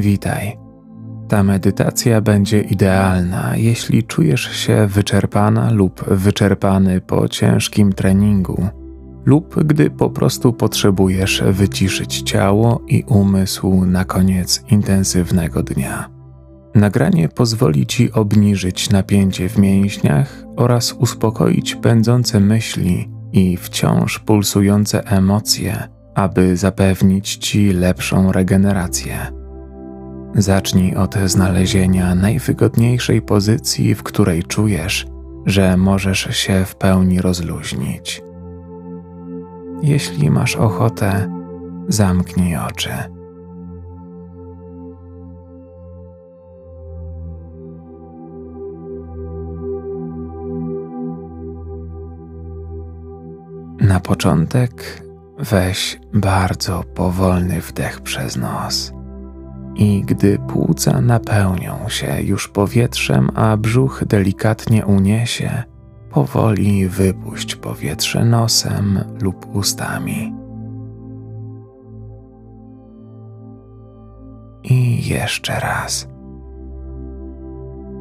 Witaj. Ta medytacja będzie idealna, jeśli czujesz się wyczerpana lub wyczerpany po ciężkim treningu, lub gdy po prostu potrzebujesz wyciszyć ciało i umysł na koniec intensywnego dnia. Nagranie pozwoli ci obniżyć napięcie w mięśniach oraz uspokoić pędzące myśli i wciąż pulsujące emocje, aby zapewnić ci lepszą regenerację. Zacznij od znalezienia najwygodniejszej pozycji, w której czujesz, że możesz się w pełni rozluźnić. Jeśli masz ochotę, zamknij oczy. Na początek weź bardzo powolny wdech przez nos i gdy płuca napełnią się już powietrzem, a brzuch delikatnie uniesie, powoli wypuść powietrze nosem lub ustami. I jeszcze raz.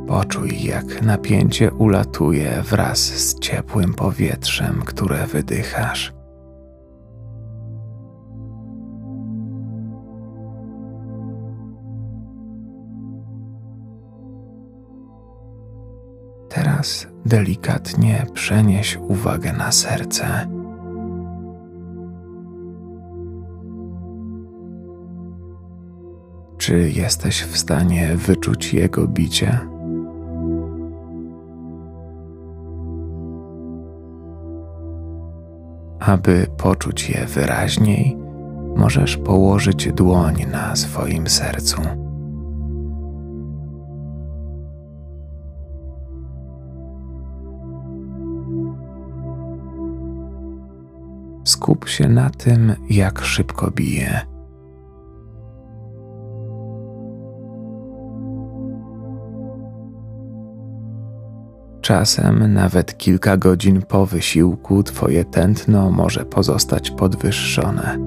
Poczuj, jak napięcie ulatuje wraz z ciepłym powietrzem, które wydychasz. Teraz delikatnie przenieś uwagę na serce. Czy jesteś w stanie wyczuć jego bicie? Aby poczuć je wyraźniej, możesz położyć dłoń na swoim sercu. Skup się na tym, jak szybko bije. Czasem nawet kilka godzin po wysiłku Twoje tętno może pozostać podwyższone.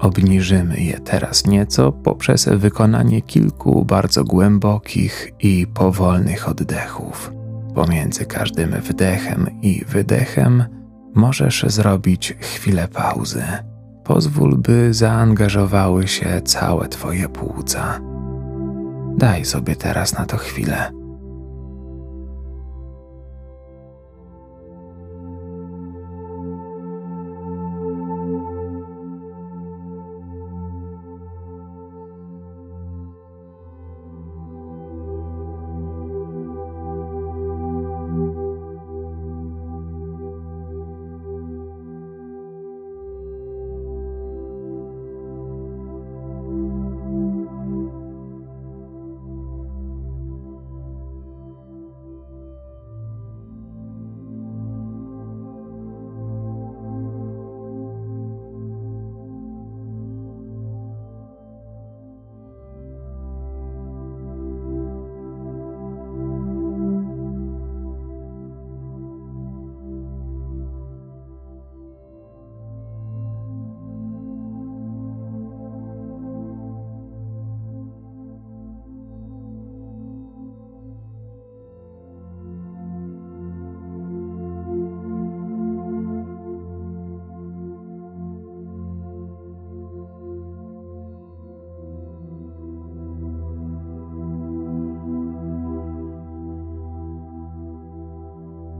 Obniżymy je teraz nieco poprzez wykonanie kilku bardzo głębokich i powolnych oddechów. Pomiędzy każdym wdechem i wydechem możesz zrobić chwilę pauzy. Pozwól, by zaangażowały się całe Twoje płuca. Daj sobie teraz na to chwilę.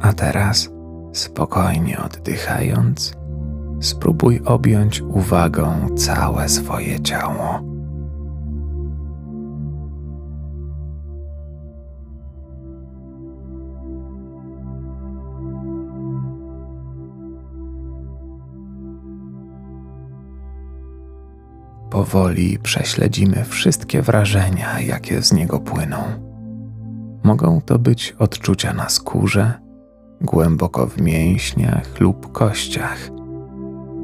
A teraz, spokojnie oddychając, spróbuj objąć uwagą całe swoje ciało. Powoli prześledzimy wszystkie wrażenia, jakie z niego płyną. Mogą to być odczucia na skórze, głęboko w mięśniach lub kościach.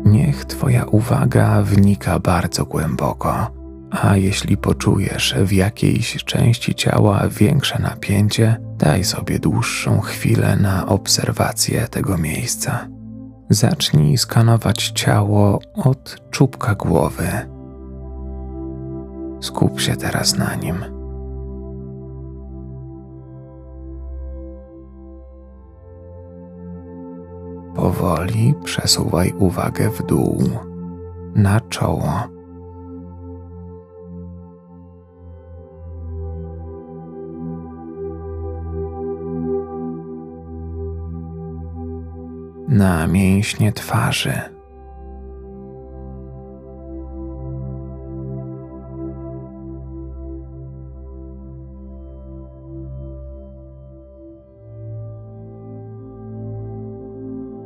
Niech Twoja uwaga wnika bardzo głęboko, a jeśli poczujesz w jakiejś części ciała większe napięcie, daj sobie dłuższą chwilę na obserwację tego miejsca. Zacznij skanować ciało od czubka głowy. Skup się teraz na nim. Powoli przesuwaj uwagę w dół, na czoło. Na mięśnie twarzy.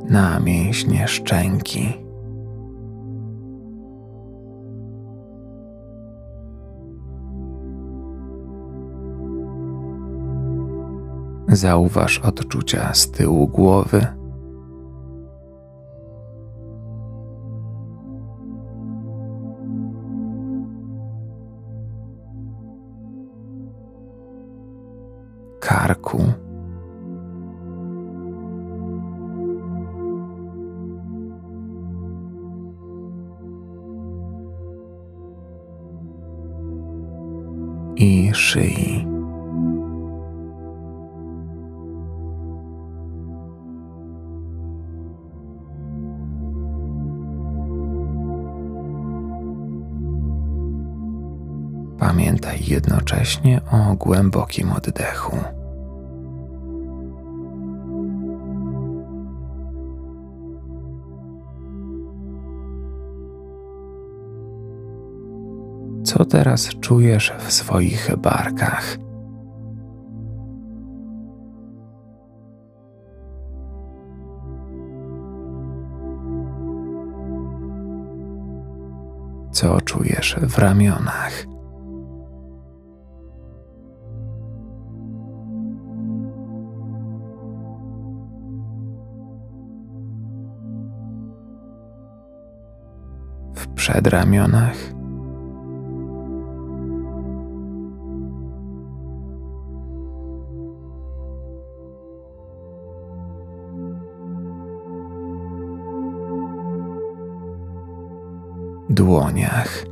Na mięśnie szczęki. Zauważ odczucia z tyłu głowy. I szyi. Pamiętaj jednocześnie o głębokim oddechu. Co teraz czujesz w swoich barkach? Co czujesz w ramionach? W przedramionach? Dłoniach.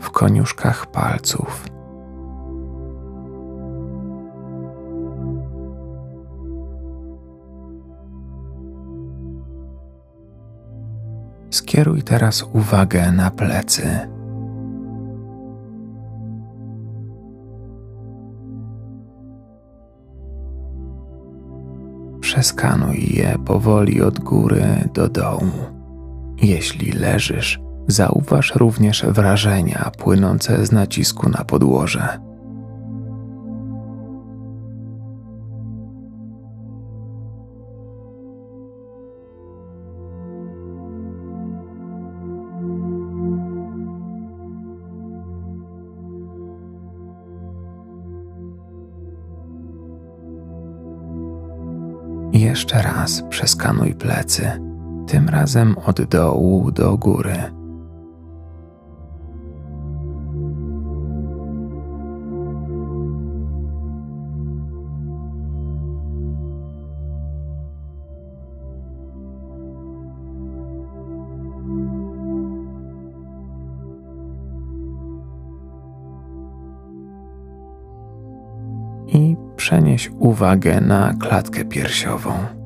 W koniuszkach palców. Skieruj teraz uwagę na plecy. Przeskanuj je powoli od góry do dołu. Jeśli leżysz, zauważ również wrażenia płynące z nacisku na podłoże. Jeszcze raz przeskanuj plecy, tym razem od dołu do góry. Przenieś uwagę na klatkę piersiową.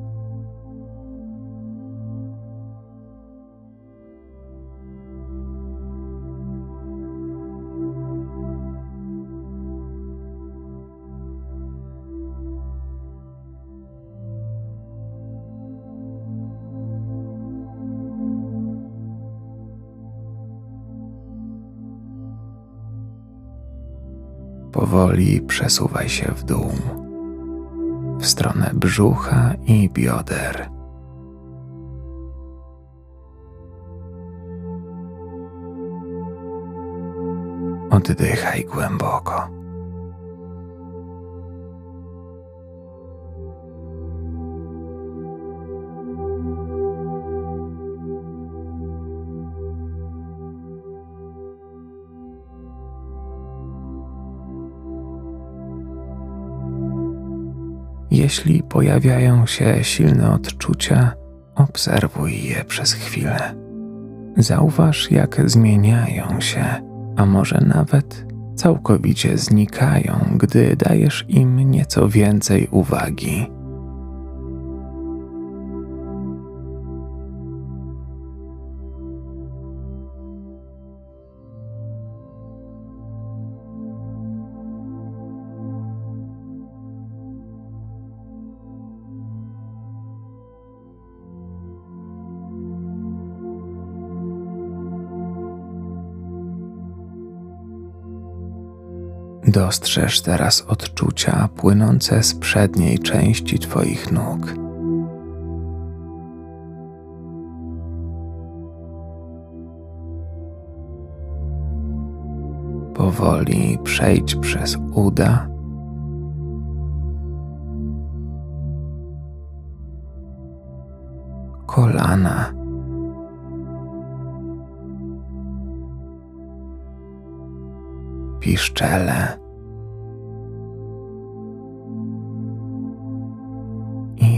Powoli przesuwaj się w dół w stronę brzucha i bioder. Oddychaj głęboko. Jeśli pojawiają się silne odczucia, obserwuj je przez chwilę. Zauważ, jak zmieniają się, a może nawet całkowicie znikają, gdy dajesz im nieco więcej uwagi. Dostrzeż teraz odczucia płynące z przedniej części Twoich nóg. Powoli przejdź przez uda. Kolana. piszczele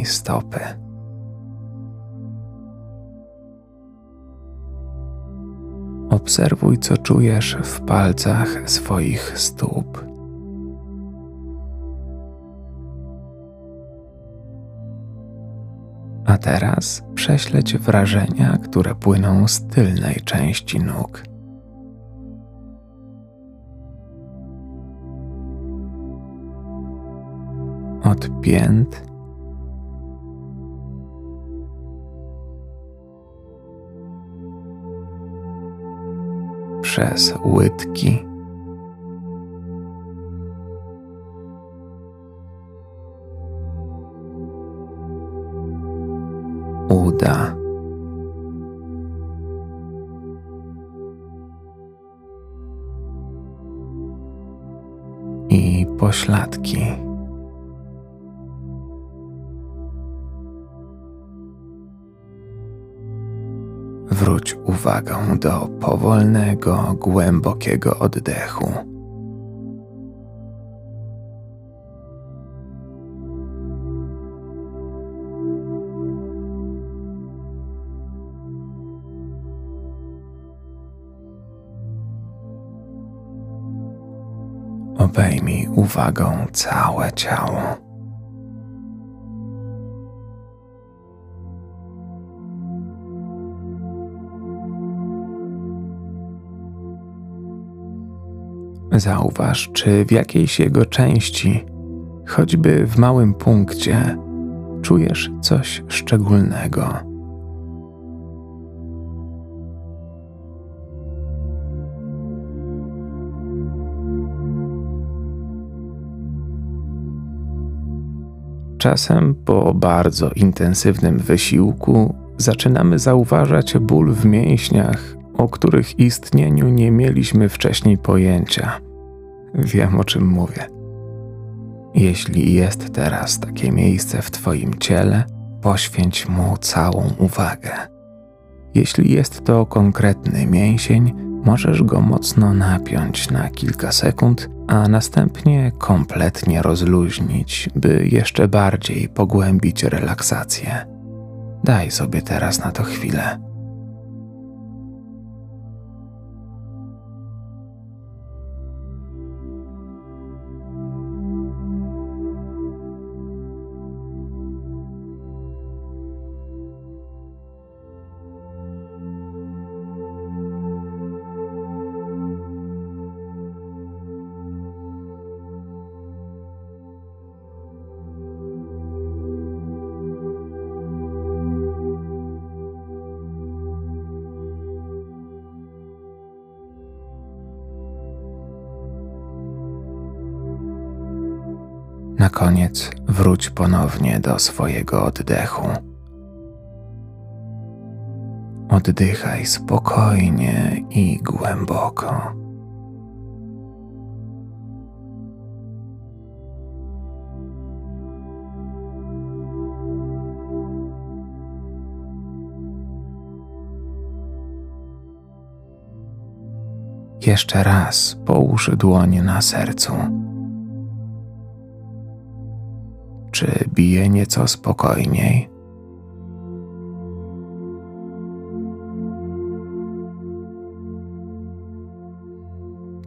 stopy. Obserwuj, co czujesz w palcach swoich stóp. A teraz prześleć wrażenia, które płyną z tylnej części nóg. od pięt, przez łydki, uda. I pośladki. Zwróć uwagę do powolnego, głębokiego oddechu. Obejmij uwagą całe ciało. Zauważ, czy w jakiejś jego części, choćby w małym punkcie, czujesz coś szczególnego. Czasem po bardzo intensywnym wysiłku zaczynamy zauważać ból w mięśniach, o których istnieniu nie mieliśmy wcześniej pojęcia. Wiem o czym mówię. Jeśli jest teraz takie miejsce w Twoim ciele, poświęć mu całą uwagę. Jeśli jest to konkretny mięsień, możesz go mocno napiąć na kilka sekund, a następnie kompletnie rozluźnić, by jeszcze bardziej pogłębić relaksację. Daj sobie teraz na to chwilę. Na koniec wróć ponownie do swojego oddechu. Oddychaj spokojnie i głęboko. Jeszcze raz połóż dłoń na sercu czy bije nieco spokojniej?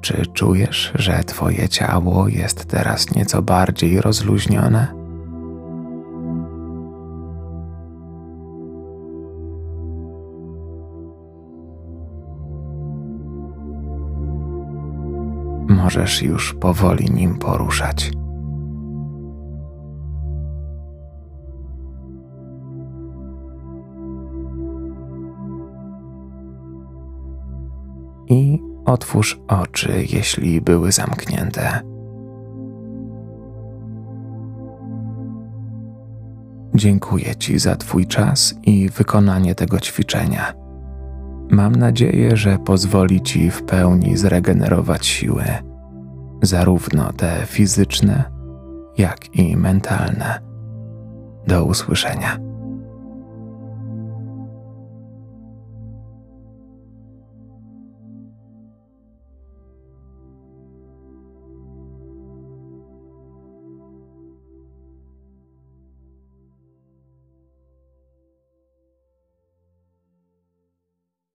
Czy czujesz, że Twoje ciało jest teraz nieco bardziej rozluźnione? Możesz już powoli nim poruszać. I Otwórz oczy, jeśli były zamknięte. Dziękuję Ci za Twój czas i wykonanie tego ćwiczenia. Mam nadzieję, że pozwoli Ci w pełni zregenerować siły, zarówno te fizyczne, jak i mentalne. Do usłyszenia.